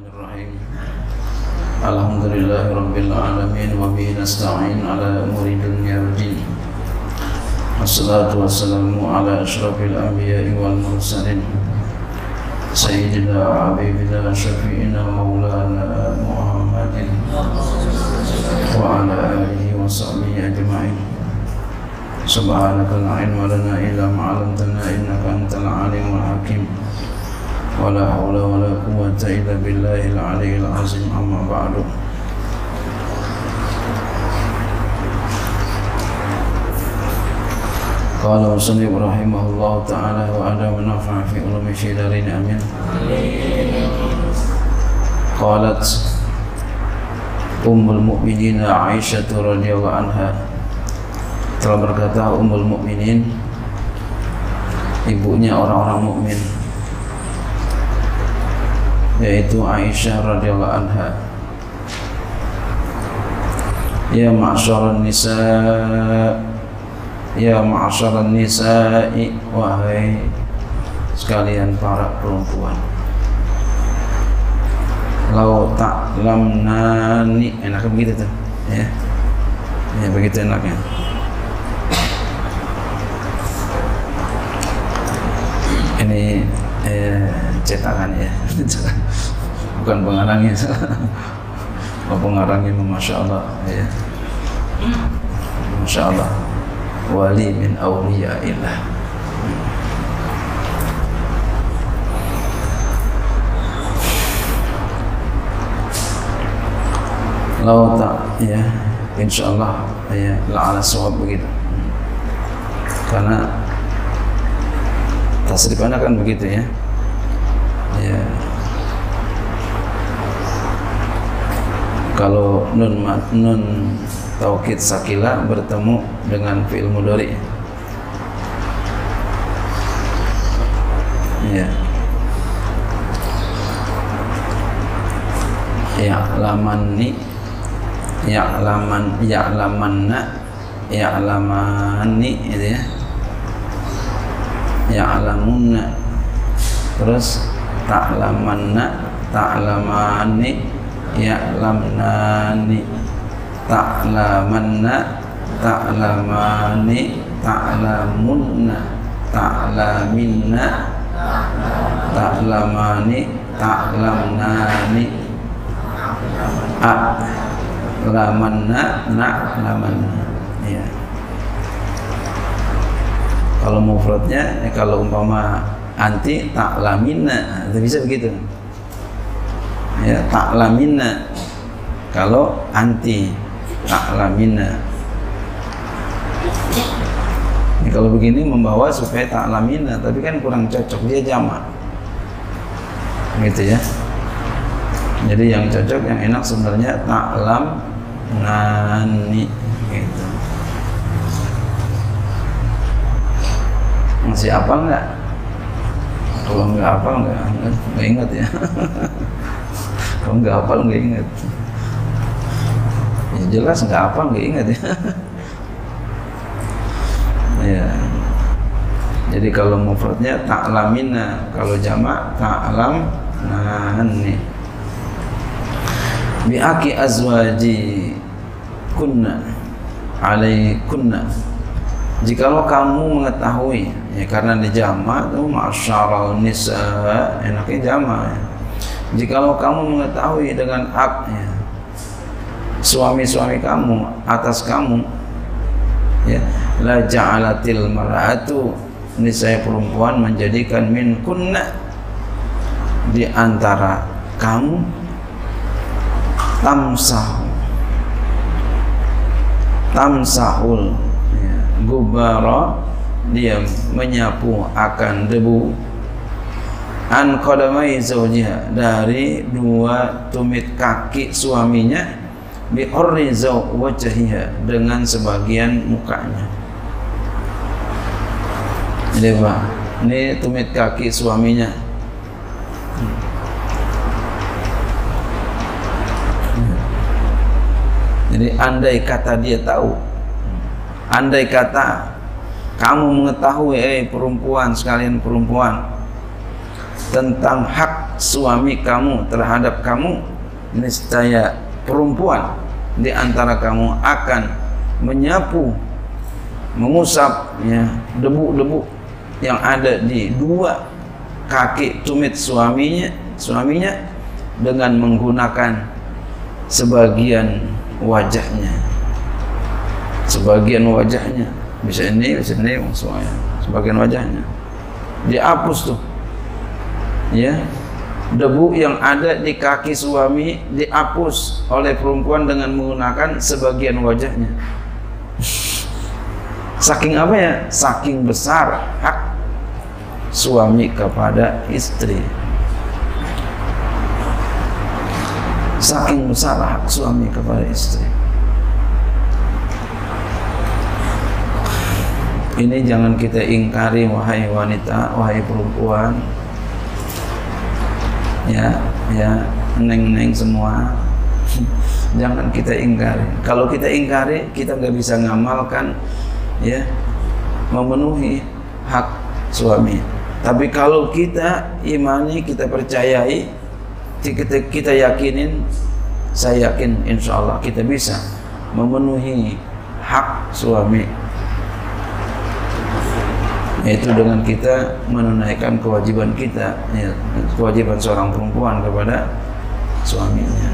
الرحمن الرحيم الحمد لله رب العالمين وبه نستعين على أمور الدنيا والدين والصلاة والسلام على أشرف الأنبياء والمرسلين سيدنا حبيبنا شفيعنا مولانا محمد وعلى آله وصحبه أجمعين سبحانك لا علم لنا إلا ما علمتنا إنك أنت العليم الحكيم ولا حول ولا قوة إلا بالله العلي العظيم أما بعد قال وصلي رحمه الله تعالى وعلى ونفع في علوم الشيدارين أمين قالت أم المؤمنين عائشة رضي الله عنها telah berkata Ummul Mukminin ibunya orang-orang mukmin yaitu Aisyah radhiyallahu anha. Ya ma'syaran nisa Ya ma'syaran nisa'i Wahai sekalian para perempuan. Lau ta'lamnani Enaknya begitu tuh Ya? Ya begitu enaknya. Ini eh, cetakan ya. Bukan pengarangnya oh, pengarangnya masya Allah ya. Masya Allah. Wali min awliyaillah Lau tak ya insya Allah ya la'ala suhab begitu. Karena tasrifannya kan begitu ya. Ya. Kalau nun nun taukid sakila bertemu dengan fi'il mudhari. Ya. Ya lamanni ya laman ya lamanna ya lamani itu ya ya alamunna terus ta'lamanna ta'lamani ya'lamnani. Ta'lamanna ta'lamani ta'lamunna ta'laminna ta'lamani ta'lamnani. A lamanna ya kalau mufradnya ya kalau umpama anti ta'lamina. Itu bisa begitu. Ya ta'lamina. Kalau anti ta'lamina. Ini kalau begini membawa supaya ta'lamina tapi kan kurang cocok. Dia jamak. Gitu ya. Jadi yang cocok yang enak sebenarnya ta'lam nani gitu masih apa enggak kalau nggak hafal nggak nggak ingat ya. Kalau nggak hafal nggak ingat. Ya jelas nggak hafal nggak ingat ya. Ya. Jadi kalau mufradnya ta'lamina kalau jamak ta'lam nani bi'aki azwaji kunna alaikunna jikalau kamu mengetahui ya karena di jama itu masyarakat nisa enaknya jama ya. jikalau kamu mengetahui dengan haknya suami-suami kamu atas kamu ya la ja'alatil mar'atu nisai perempuan menjadikan min kunna di antara kamu tamsah tamsahul gubara dia menyapu akan debu. An qadamai zawjiha dari dua tumit kaki suaminya bi urri wajhiha dengan sebagian mukanya. Jadi Pak ini tumit kaki suaminya. Jadi andai kata dia tahu andai kata kamu mengetahui eh perempuan sekalian perempuan tentang hak suami kamu terhadap kamu niscaya perempuan di antara kamu akan menyapu mengusap ya debu-debu yang ada di dua kaki tumit suaminya suaminya dengan menggunakan sebagian wajahnya sebagian wajahnya. Bisa ini bisa ini semuanya. Sebagian wajahnya. Dihapus tuh. Ya. Debu yang ada di kaki suami dihapus oleh perempuan dengan menggunakan sebagian wajahnya. Saking apa ya? Saking besar hak suami kepada istri. Saking besar hak suami kepada istri ini jangan kita ingkari wahai wanita wahai perempuan. Ya ya neng-neng semua. Jangan kita ingkari. Kalau kita ingkari kita nggak bisa ngamalkan ya memenuhi hak suami. Tapi kalau kita imani kita percayai kita, kita yakinin saya yakin insya Allah kita bisa memenuhi hak suami yaitu dengan kita menunaikan kewajiban kita ya, kewajiban seorang perempuan kepada suaminya.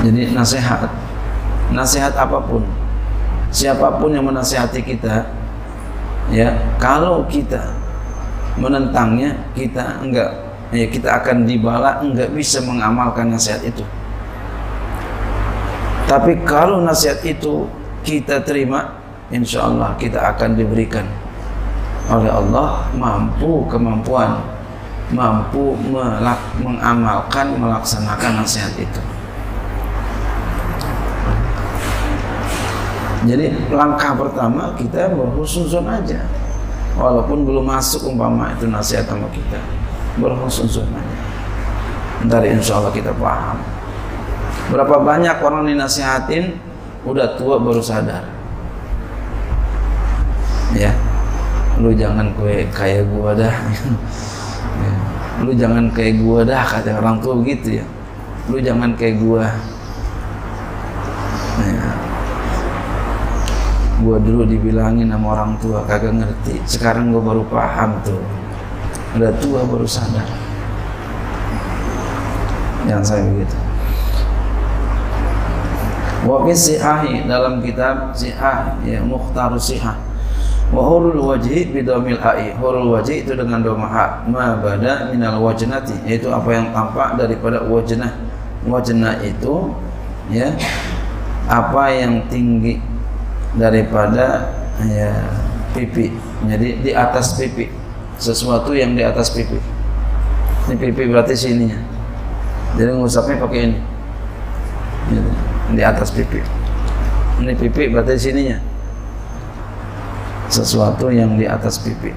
Jadi nasihat nasihat apa pun siapa pun yang menasihati kita ya kalau kita menentangnya kita enggak ya kita akan dibalak enggak bisa mengamalkan nasihat itu tapi kalau nasihat itu kita terima, insya Allah kita akan diberikan oleh Allah mampu kemampuan, mampu melak, mengamalkan, melaksanakan nasihat itu. Jadi langkah pertama kita berhusnuzon aja, walaupun belum masuk umpama itu nasihat sama kita, berhusnuzon aja. Ntar insya Allah kita paham. Berapa banyak orang dinasihatin udah tua baru sadar. Ya. Lu jangan kue kayak gua dah. ya. Lu jangan kayak gua dah kata orang tua begitu ya. Lu jangan kayak gua. Ya. Gua dulu dibilangin sama orang tua kagak ngerti. Sekarang gua baru paham tuh. Udah tua baru sadar. Jangan saya begitu. Wa fi sihahi dalam kitab sihah ya mukhtar sihah. Wa hurul wajhi bidamil ai. Hurul wajhi itu dengan doma ha. Ma bada minal wajnati yaitu apa yang tampak daripada wajnah. Wajnah itu ya apa yang tinggi daripada ya pipi. Jadi di atas pipi. Sesuatu yang di atas pipi. Ini pipi berarti sininya. Jadi ngusapnya pakai ini. Gitu di atas pipi ini pipi berarti sininya. Sesuatu yang di atas pipi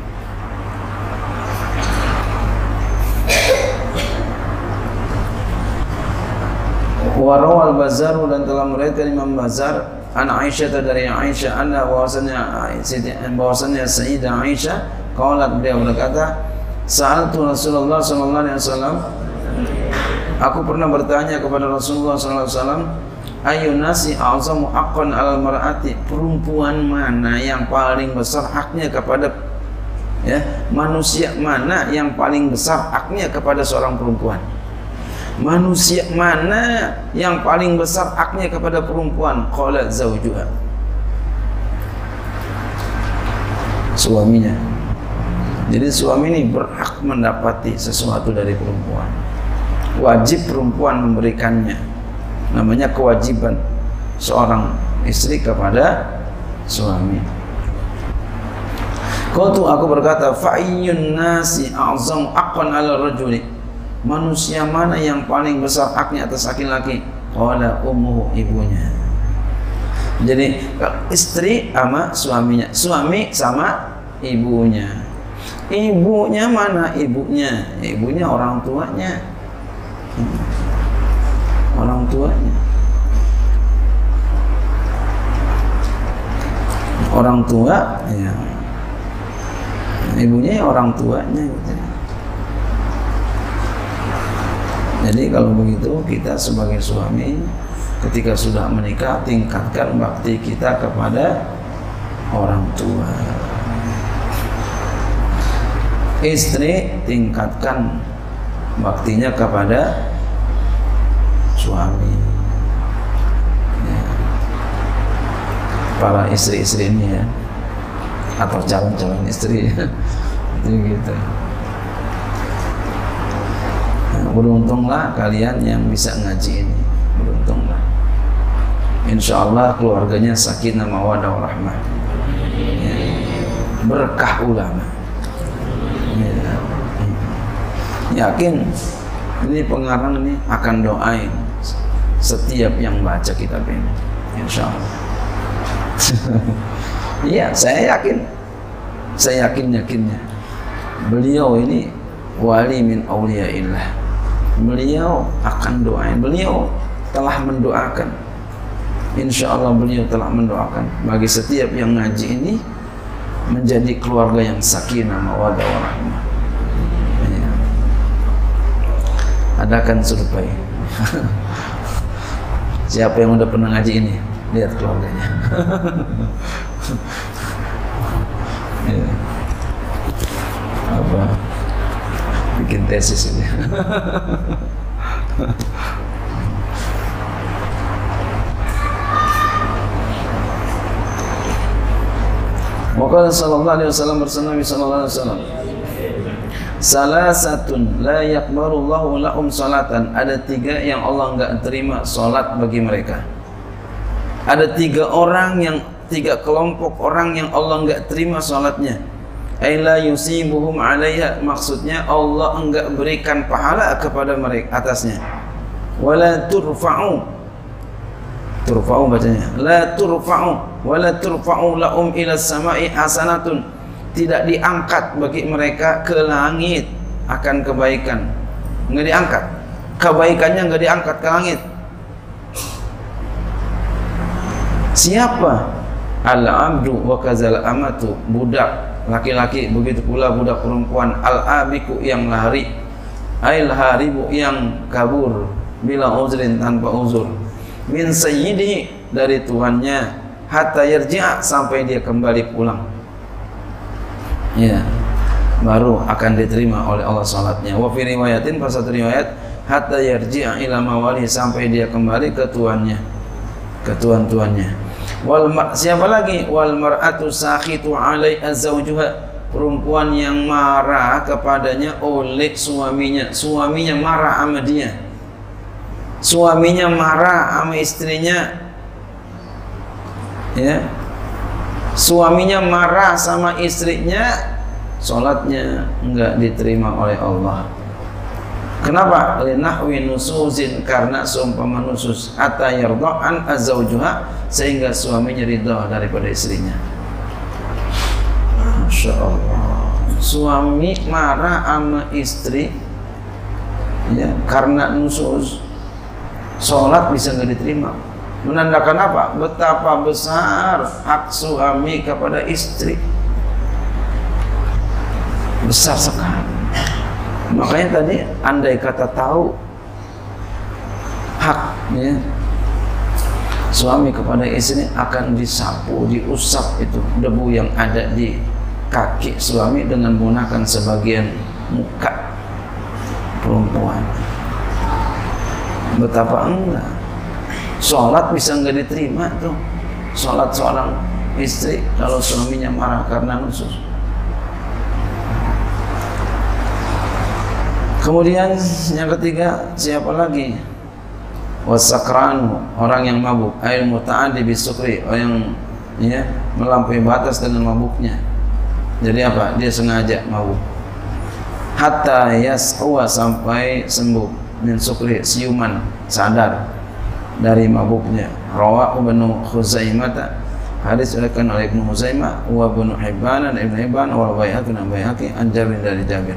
Warawal Bazar dan telah meriwayatkan Imam Bazar an Aisyah dari Aisyah anna bahwasanya bahwasanya Sayyidah Aisyah qalat beliau berkata Sa'altu Rasulullah sallallahu alaihi wasallam. Aku pernah bertanya kepada Rasulullah sallallahu alaihi wasallam ayun nasi azamu haqqan alal mar'ati perempuan mana yang paling besar haknya kepada ya manusia? Mana yang paling besar haknya kepada seorang perempuan? Manusia mana yang paling besar haknya kepada perempuan? Qala zaujuha suaminya. Jadi suami ini berhak mendapati sesuatu dari perempuan. Wajib perempuan memberikannya namanya kewajiban seorang istri kepada suami. Qultu aku berkata fa'iyun nasi a'zam aqan 'ala rajuli. Manusia mana yang paling besar haknya atas laki-laki? Qala ummuhu ibunya. Jadi istri sama suaminya, suami sama ibunya. Ibunya mana ibunya? Ibunya orang tuanya orang tuanya. Orang tua ya. Ibunya ya orang tuanya gitu. jadi kalau begitu kita sebagai suami ketika sudah menikah tingkatkan bakti kita kepada orang tua. Istri tingkatkan baktinya kepada suami. Ya. para istri-istri ini ya. Atau calon-calon istri. Itu gitu. Nah, beruntunglah kalian yang bisa ngaji ini. Beruntunglah. Insya Allah keluarganya sakinah mawadah warahmah ya. berkah ulama. Ya. yakin? Ini pengarang ini akan doain setiap yang baca kitab ini insya Allah iya saya yakin. Saya yakin yakinnya. Beliau ini wali min awliyaillah. Beliau akan doain. Beliau telah mendoakan. Insya Allah beliau telah mendoakan. Bagi setiap yang ngaji ini menjadi keluarga yang sakinah mawadah warahmah ya. adakan survei siapa yang udah pernah ngaji ini? Lihat keluarganya. Ya. apa? Bikin tesis ini. Maka sallallahu alaihi wasallam bersama Nabi alaihi wasallam Salasatun la yakbarullahu lahum salatan. Ada tiga yang Allah enggak terima salat bagi mereka. Ada tiga orang yang Tiga kelompok orang yang Allah enggak terima salatnya. Aila yusibuhum alaiha Maksudnya Allah enggak berikan pahala kepada mereka atasnya. Wala turfa'u. Turfa'u bacanya. La turfa'u. Wala turfa'u lahum ila sama'i hasanatun tidak diangkat bagi mereka ke langit akan kebaikan. Nggak diangkat. Kebaikannya nggak diangkat ke langit. Siapa? Al abdu wa kazal amatu. Budak. Laki-laki begitu pula budak perempuan. Al abiku yang lari. Ail haribu yang kabur bila uzrin tanpa uzur. Min sayyidi dari tuannya hatta yarji'a sampai dia kembali pulang ya. Baru akan diterima oleh Allah salatnya. Wa fi riwayatin pas satu riwayat hatta yarji'a ila mawali sampai dia kembali ke tuannya. Ke tuan-tuannya. Wal siapa lagi? Wal mar'atu sakhitu alai azwajuha perempuan yang marah kepadanya oleh suaminya. Suaminya marah sama dia. Suaminya marah sama istrinya. Ya suaminya marah sama istrinya sholatnya enggak diterima oleh Allah. Kenapa? linahwi nusuzin karena seumpama nusus hatta yarda'an azawjuha sehingga suaminya ridha daripada istrinya. Masya Allah suami marah sama istri ya karena nusus sholat bisa nggak diterima menandakan apa? Betapa besar hak suami kepada istri. Besar sekali. Makanya tadi andai kata tahu haknya suami kepada istri akan disapu, diusap itu debu yang ada di kaki suami dengan menggunakan sebagian muka perempuan. Betapa enggak sholat bisa nggak diterima tuh sholat seorang istri kalau suaminya marah karena nusus. Kemudian yang ketiga siapa lagi? Wasakranu orang yang mabuk. Air muta'addi bisukri orang yang ya, melampaui batas dengan mabuknya. Jadi apa? Dia sengaja mabuk. Hatta yas'uwa sampai sembuh. Min sukri siuman sadar dari mabuknya rawahu ibnu Khuzaimah hadis diriwayatkan oleh Ibnu Khuzaimah wa Ibnu Hibban dan Ibnu Hibban wa Baihaqi dan Baihaqi an Jabir dari Jabir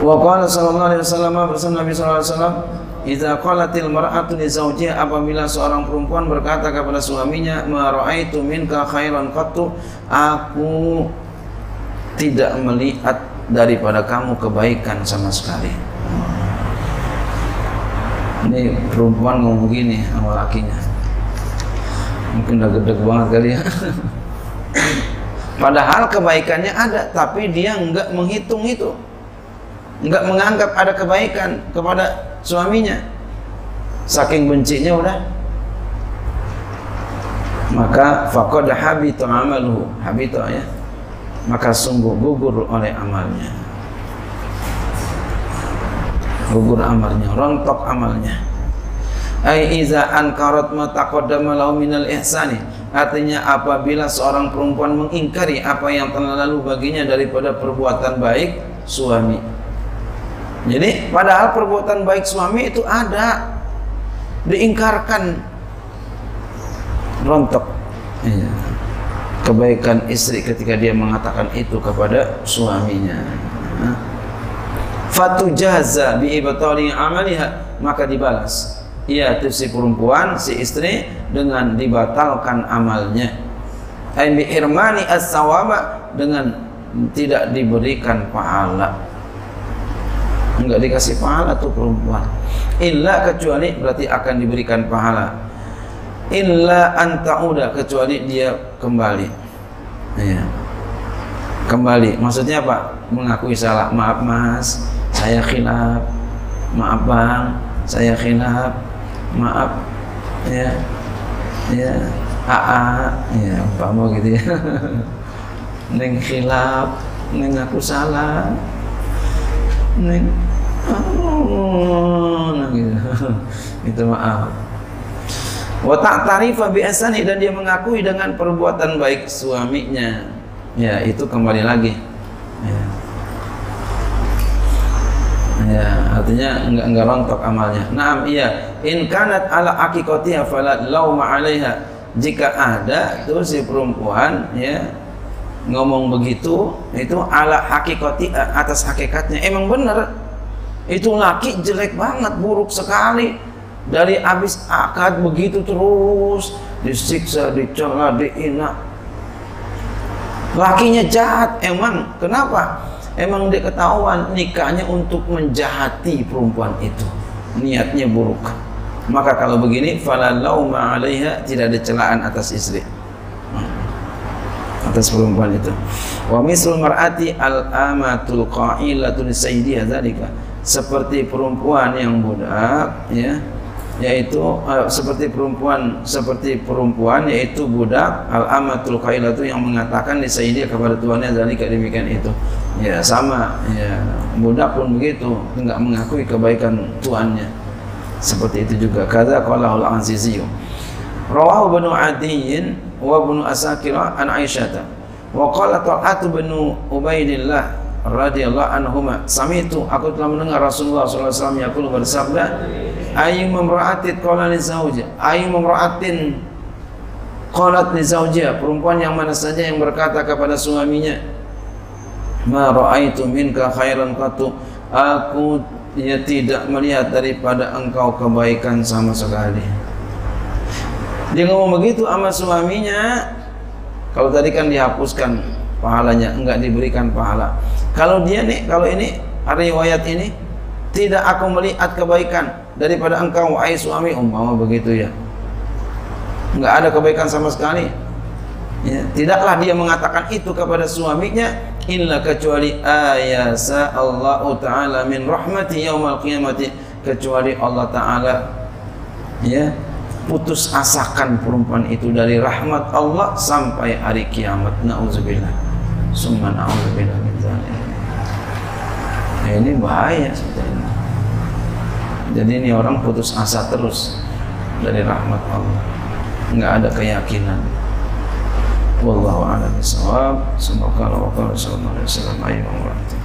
wa qala sallallahu alaihi wasallam bersama Nabi sallallahu alaihi wasallam Idza qalatil mar'atu li zawjiha apabila seorang perempuan berkata kepada suaminya, "Ma ra'aitu minka khairan qattu." Aku tidak melihat daripada kamu kebaikan sama sekali. Ini perempuan ngomong gini sama lakinya. Mungkin udah gede banget kali ya. Padahal kebaikannya ada, tapi dia enggak menghitung itu. Enggak menganggap ada kebaikan kepada suaminya saking bencinya udah maka faqad habita amaluhu habita ya maka sungguh gugur oleh amalnya gugur amalnya rontok amalnya ai iza ankarat ma taqaddama lahu minal ihsani artinya apabila seorang perempuan mengingkari apa yang telah lalu baginya daripada perbuatan baik suami jadi padahal perbuatan baik suami itu ada diingkarkan rontok. Iya. Kebaikan istri ketika dia mengatakan itu kepada suaminya. Fatu jaza bi ibtali amaliha maka dibalas. Ia si perempuan, si istri dengan dibatalkan amalnya. Ai bi irmani as-sawaba dengan tidak diberikan pahala. Enggak dikasih pahala tuh perempuan. Illa kecuali berarti akan diberikan pahala. Illa antauda kecuali dia kembali. Ya kembali. Maksudnya apa? Mengakui salah. Maaf mas saya khilaf. Maaf bang. Saya khilaf. Maaf. Ya. Ya. Aa ya mau gitu ya. Neng khilaf. Neng aku salah. Neng oh, nah gitu. Itu maaf. Wa ta'tarifa bi asani dan dia mengakui dengan perbuatan baik suaminya. Ya itu kembali lagi. Ya, ya artinya enggak enggak rontok amalnya. Naam iya. In kanat ala aqiqatiha fala lauma 'alaiha. Jika ada tuh si perempuan ya ngomong begitu itu ala hakikati atas hakikatnya. Emang benar? Itu laki jelek banget buruk sekali. Dari habis akad begitu terus disiksa dicela diina. Lakinya jahat emang. Kenapa emang dia ketahuan nikahnya untuk menjahati perempuan itu niatnya buruk maka kalau begini fala lauma 'alaiha tidak ada celaan atas istri atas perempuan itu. Wa misal mar'ati al-amatul qa'ilatun sayyidiha dzalika. Seperti perempuan yang budak ya yaitu uh, seperti perempuan seperti perempuan yaitu budak al-amatul qailatu yang mengatakan di sayyidi kepada tuannya zalika demikian itu. Ya sama ya budak pun begitu enggak mengakui kebaikan tuannya. Seperti itu juga kata qala al-aziziyu. Rawahu Ibnu Adiyyin wa Ibnu Asakir an Aisyah. Wa qala Talhat bin Ubaidillah radhiyallahu anhuma samitu aku telah mendengar Rasulullah sallallahu alaihi wasallam yaqulu bersabda ayyu mamra'atin qala li zawji ayyu mamra'atin qalat perempuan yang mana saja yang berkata kepada suaminya ma ra'aitu minka khairan qatu aku ya tidak melihat daripada engkau kebaikan sama sekali dia ngomong begitu sama suaminya. Kalau tadi kan dihapuskan pahalanya, enggak diberikan pahala. Kalau dia nih, kalau ini riwayat ini tidak aku melihat kebaikan daripada engkau wahai suami umpama begitu ya. Enggak ada kebaikan sama sekali. Ya, tidaklah dia mengatakan itu kepada suaminya illa kecuali ayasa Allah taala min rahmati yaumal qiyamati. Kecuali Allah taala ya putus asakan perempuan itu dari rahmat Allah sampai hari kiamat. Nauzubillah. Summa nauzubillah min dzalik nah, ini bahaya sebetulnya jadi ini orang putus asa terus dari rahmat Allah. Nggak ada keyakinan. Wallahu a'lam bishawab. Semoga Allah wa sallallahu alaihi wasallam